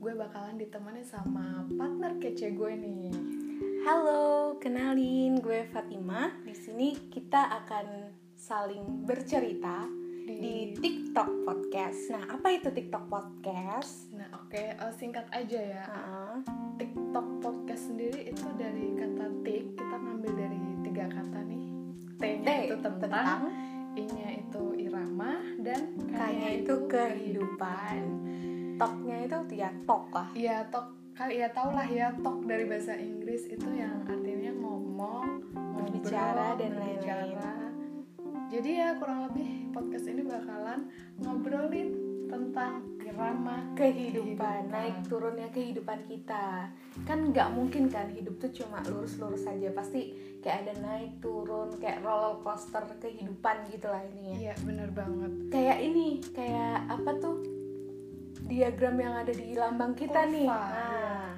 gue bakalan ditemani sama partner kece gue nih. Halo, kenalin gue Fatima. Di sini kita akan saling bercerita di, di TikTok Podcast. Nah, apa itu TikTok Podcast? Nah, oke, okay. uh, singkat aja ya. Uh-uh. TikTok Podcast sendiri itu dari kata tik, kita ngambil dari tiga kata nih. T-nya itu tentang, tentang I-nya itu irama dan K-nya itu kehidupan toknya itu ya tok lah. Iya tok. Kali ya tau lah ya tok dari bahasa Inggris itu yang artinya ngomong berbicara dan lain-lain. jadi ya kurang lebih podcast ini bakalan ngobrolin tentang irama kehidupan, kehidupan. naik turunnya kehidupan kita. Kan nggak mungkin kan hidup tuh cuma lurus-lurus saja. Pasti kayak ada naik turun kayak roller coaster kehidupan gitulah ini ya iya bener banget. Kayak ini kayak apa tuh diagram yang ada di lambang kita Kurva, nih. Nah,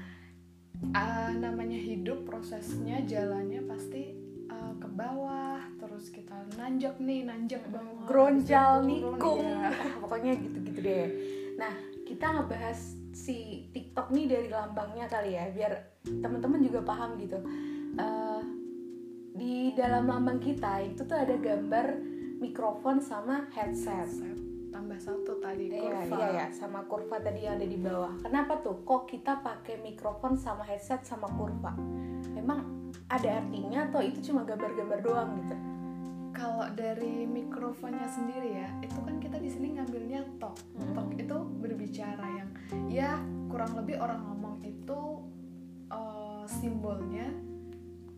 uh, namanya hidup prosesnya jalannya pasti uh, ke bawah, terus kita nanjak nih, nanjak bawah. Gronjal nikung. Ya. Pokoknya gitu-gitu deh. Nah, kita ngebahas si TikTok nih dari lambangnya kali ya, biar teman-teman juga paham gitu. Uh, di dalam lambang kita itu tuh ada gambar mikrofon sama headset. headset tambah satu tadi kurva. Iya, iya, iya, sama kurva tadi yang ada di bawah. Kenapa tuh? Kok kita pakai mikrofon sama headset sama kurva? Emang ada artinya atau itu cuma gambar-gambar doang gitu? Kalau dari mikrofonnya sendiri ya, itu kan kita di sini ngambilnya tok. Hmm. Tok itu berbicara yang ya kurang lebih orang ngomong itu uh, simbolnya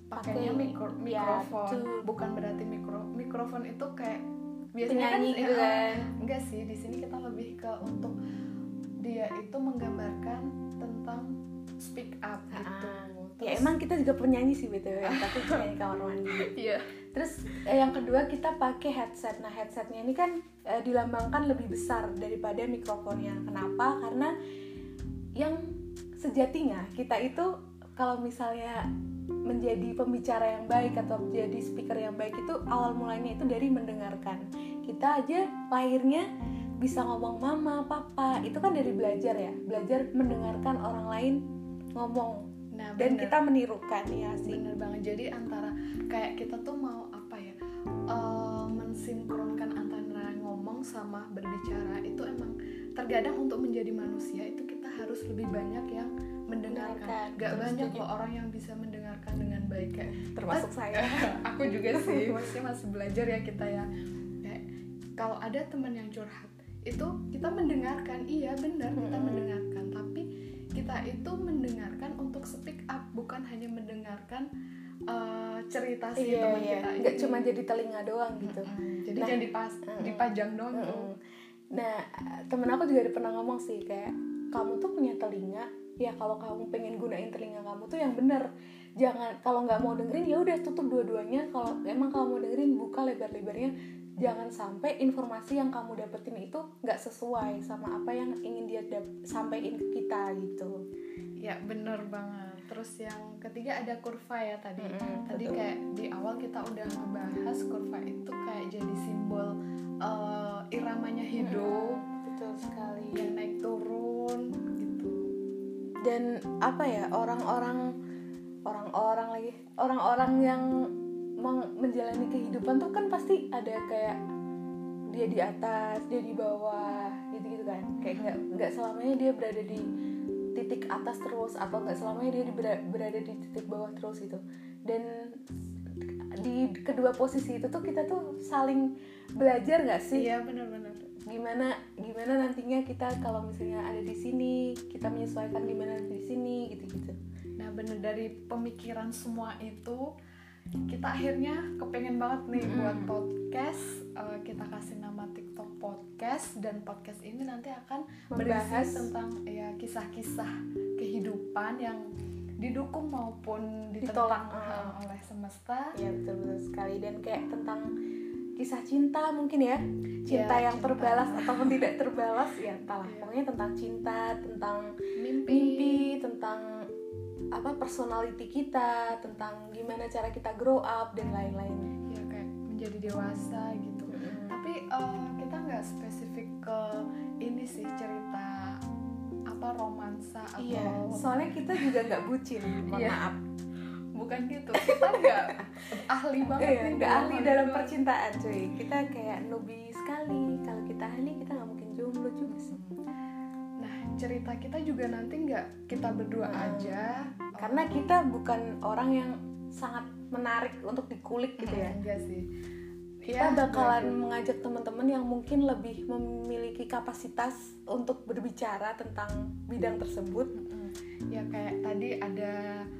pakainya mikro, ya, mikrofon. Ya, Bukan berarti mikro mikrofon itu kayak biasanya kan gitu ya, kan? enggak sih di sini kita lebih ke untuk dia itu menggambarkan tentang speak up gitu. ah, Terus, ya emang kita juga penyanyi sih btw tapi penyanyi kamar mandi iya. Terus eh, yang kedua kita pakai headset. Nah headsetnya ini kan eh, dilambangkan lebih besar daripada mikrofonnya. Kenapa? Karena yang sejatinya kita itu kalau misalnya menjadi pembicara yang baik atau menjadi speaker yang baik itu awal mulanya itu dari mendengarkan. Kita aja lahirnya bisa ngomong mama papa itu kan dari belajar ya. Belajar mendengarkan orang lain ngomong. Nah, dan kita menirukan ya sih. Bener banget. Jadi antara kayak kita tuh mau apa ya uh, mensinkronkan antara ngomong sama berbicara itu emang terkadang untuk menjadi manusia itu kita harus lebih banyak yang mendengarkan. Gak banyak kok orang yang bisa mendengarkan dengan baik kayak termasuk saya. Aku juga sih masih masih belajar ya kita ya. Kayak kalau ada teman yang curhat itu kita mendengarkan. Iya benar kita mendengarkan. Tapi kita itu mendengarkan untuk speak up bukan hanya mendengarkan uh, cerita si iya, teman iya. kita nggak cuma jadi telinga doang gitu. Jadi nah, jangan dipas dipajang doang nah temen aku juga pernah ngomong sih kayak kamu tuh punya telinga ya kalau kamu pengen gunain telinga kamu tuh yang bener. Jangan kalau nggak mau dengerin ya udah tutup dua-duanya. Kalau emang kamu mau dengerin buka lebar-lebarnya. Jangan sampai informasi yang kamu dapetin itu nggak sesuai sama apa yang ingin dia sampaikan ke kita gitu. Ya bener banget. Terus yang ketiga ada kurva ya tadi. Mm -hmm, tadi betul. kayak di awal kita udah ngebahas kurva itu kayak jadi simbol uh, iramanya hidup. Mm -hmm, betul sekali. Yang dan apa ya orang-orang orang-orang lagi orang-orang yang menjalani kehidupan tuh kan pasti ada kayak dia di atas dia di bawah gitu gitu kan. Kayak nggak nggak selamanya dia berada di titik atas terus atau nggak selamanya dia berada di titik bawah terus itu dan di kedua posisi itu tuh kita tuh saling belajar nggak sih? Iya benar-benar gimana gimana nantinya kita kalau misalnya ada di sini kita menyesuaikan gimana di sini gitu-gitu. Nah bener dari pemikiran semua itu kita akhirnya kepengen banget nih mm. buat podcast. Uh, kita kasih nama TikTok podcast dan podcast ini nanti akan membahas. tentang ya kisah-kisah kehidupan yang didukung maupun ditolak uh, oleh semesta. Ya betul betul sekali. Dan kayak tentang kisah cinta mungkin ya cinta ya, yang cinta. terbalas ataupun tidak terbalas ya entahlah ya. pokoknya tentang cinta tentang mimpi. mimpi tentang apa personality kita tentang gimana cara kita grow up dan lain-lain ya kayak menjadi dewasa gitu hmm. tapi uh, kita nggak spesifik ke ini sih cerita apa romansa atau iya soalnya kita juga nggak bucin mohon Iya. maaf bukan gitu kita nggak ahli banget Iya, nih nggak dalam ahli dalam itu. percintaan cuy kita kayak nubi sekali kalau kita ahli kita nggak mungkin jomblo juga sih nah cerita kita juga nanti nggak kita berdua Hmm. aja karena kita bukan orang yang sangat menarik untuk dikulik gitu ya enggak sih kita Ya, bakalan belajar. mengajak teman-teman yang mungkin lebih memiliki kapasitas untuk berbicara tentang bidang tersebut. Ya kayak tadi ada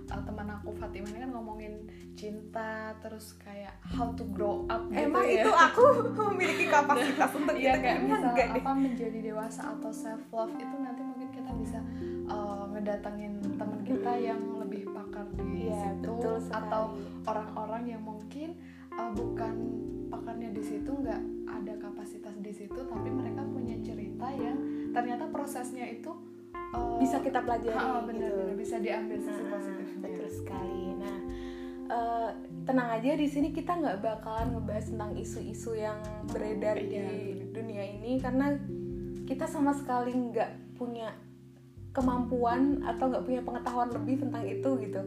uh, teman aku Fatima ini kan ngomongin cinta terus kayak how to grow up gitu emang ya. itu aku memiliki kapasitas untuk Iya itu kayak misal enggak deh. apa menjadi dewasa atau self love itu nanti mungkin kita bisa uh, ngedatengin teman kita yang lebih pakar di Iya, situ atau orang-orang yang mungkin uh, bukan pakarnya di situ nggak ada kapasitas di situ tapi mereka punya cerita yang ternyata prosesnya itu uh, bisa kita pelajari ah, gitu. benar-benar bisa diambil sisi Nah, positifnya betul sekali. Nah, eh, tenang aja di sini kita nggak bakalan ngebahas tentang isu-isu yang beredar Iya, di dunia ini karena kita sama sekali nggak punya kemampuan atau nggak punya pengetahuan lebih tentang itu gitu.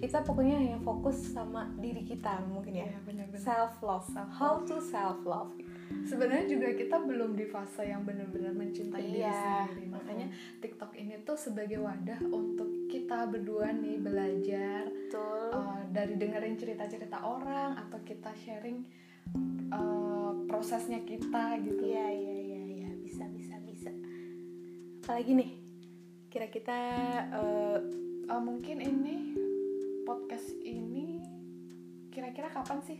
Kita pokoknya hanya fokus sama diri kita mungkin ya. Iya, benar-benar. Self love. Self-love. How to self love. Sebenarnya juga kita belum di fase yang benar-benar mencintai diri Iya. sendiri makanya TikTok ini tuh sebagai wadah untuk kita berdua nih belajar Betul. uh, dari dengerin cerita-cerita orang atau kita sharing uh, prosesnya kita gitu Iya iya iya iya bisa bisa bisa. Apalagi nih? Kira kita eh, Uh, mungkin ini podcast ini kira-kira kapan sih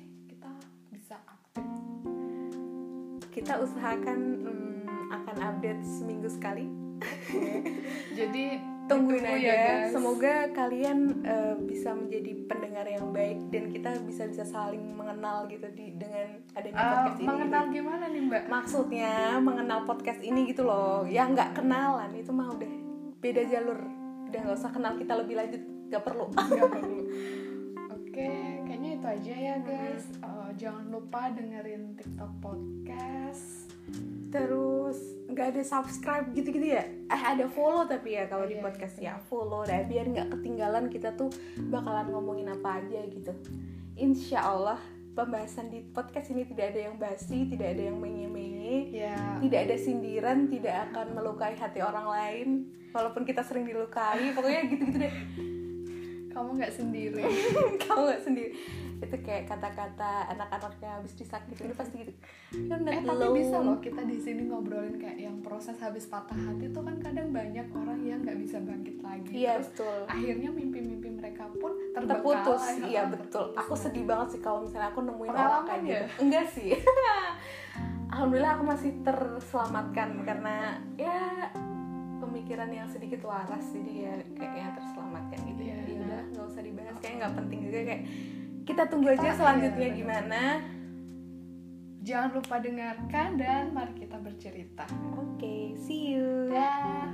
kita usahakan hmm, akan update seminggu sekali. jadi Tungguin aja. ya, guys. Semoga kalian eh, bisa menjadi pendengar yang baik dan kita bisa bisa saling mengenal gitu di dengan adanya Uh, podcast ini. mengenal gimana nih mbak Maksudnya mengenal podcast ini gitu loh. Yang nggak kenalan itu mah udah beda jalur. Udah nggak usah kenal kita lebih lanjut. Gak perlu. Nggak perlu. Oke, kayaknya itu aja ya guys. Uh, jangan lupa dengerin TikTok podcast. Terus nggak ada subscribe gitu-gitu ya? Eh ada follow tapi ya kalau di Iya, podcast iya. ya follow deh biar nggak ketinggalan kita tuh bakalan ngomongin apa aja gitu. Insya Allah pembahasan di podcast ini tidak ada yang basi, tidak ada yang menye-menye, Ya, tidak ada sindiran, tidak akan melukai hati orang lain. Walaupun kita sering dilukai, pokoknya gitu-gitu deh. Kamu nggak sendiri. Kamu nggak sendiri. Itu kayak kata-kata anak-anaknya habis disakitin itu pasti gitu. You're not eh tapi alone. bisa loh kita di sini ngobrolin kayak yang proses habis patah hati tuh kan kadang banyak orang yang nggak bisa bangkit lagi. Iya Terus betul. akhirnya mimpi-mimpi mereka pun terputus iya betul terputus. aku sedih banget sih kalau misalnya aku nemuin orang kayak ya? gitu enggak sih alhamdulillah aku masih terselamatkan karena ya pemikiran yang sedikit waras jadi ya kayaknya terselamatkan gitu ya Iya. Ya nggak usah dibahas kayak nggak penting juga kayak kita tunggu aja Kita- selanjutnya iya, benar. gimana Jangan lupa dengarkan dan mari kita bercerita. oke see you Dah.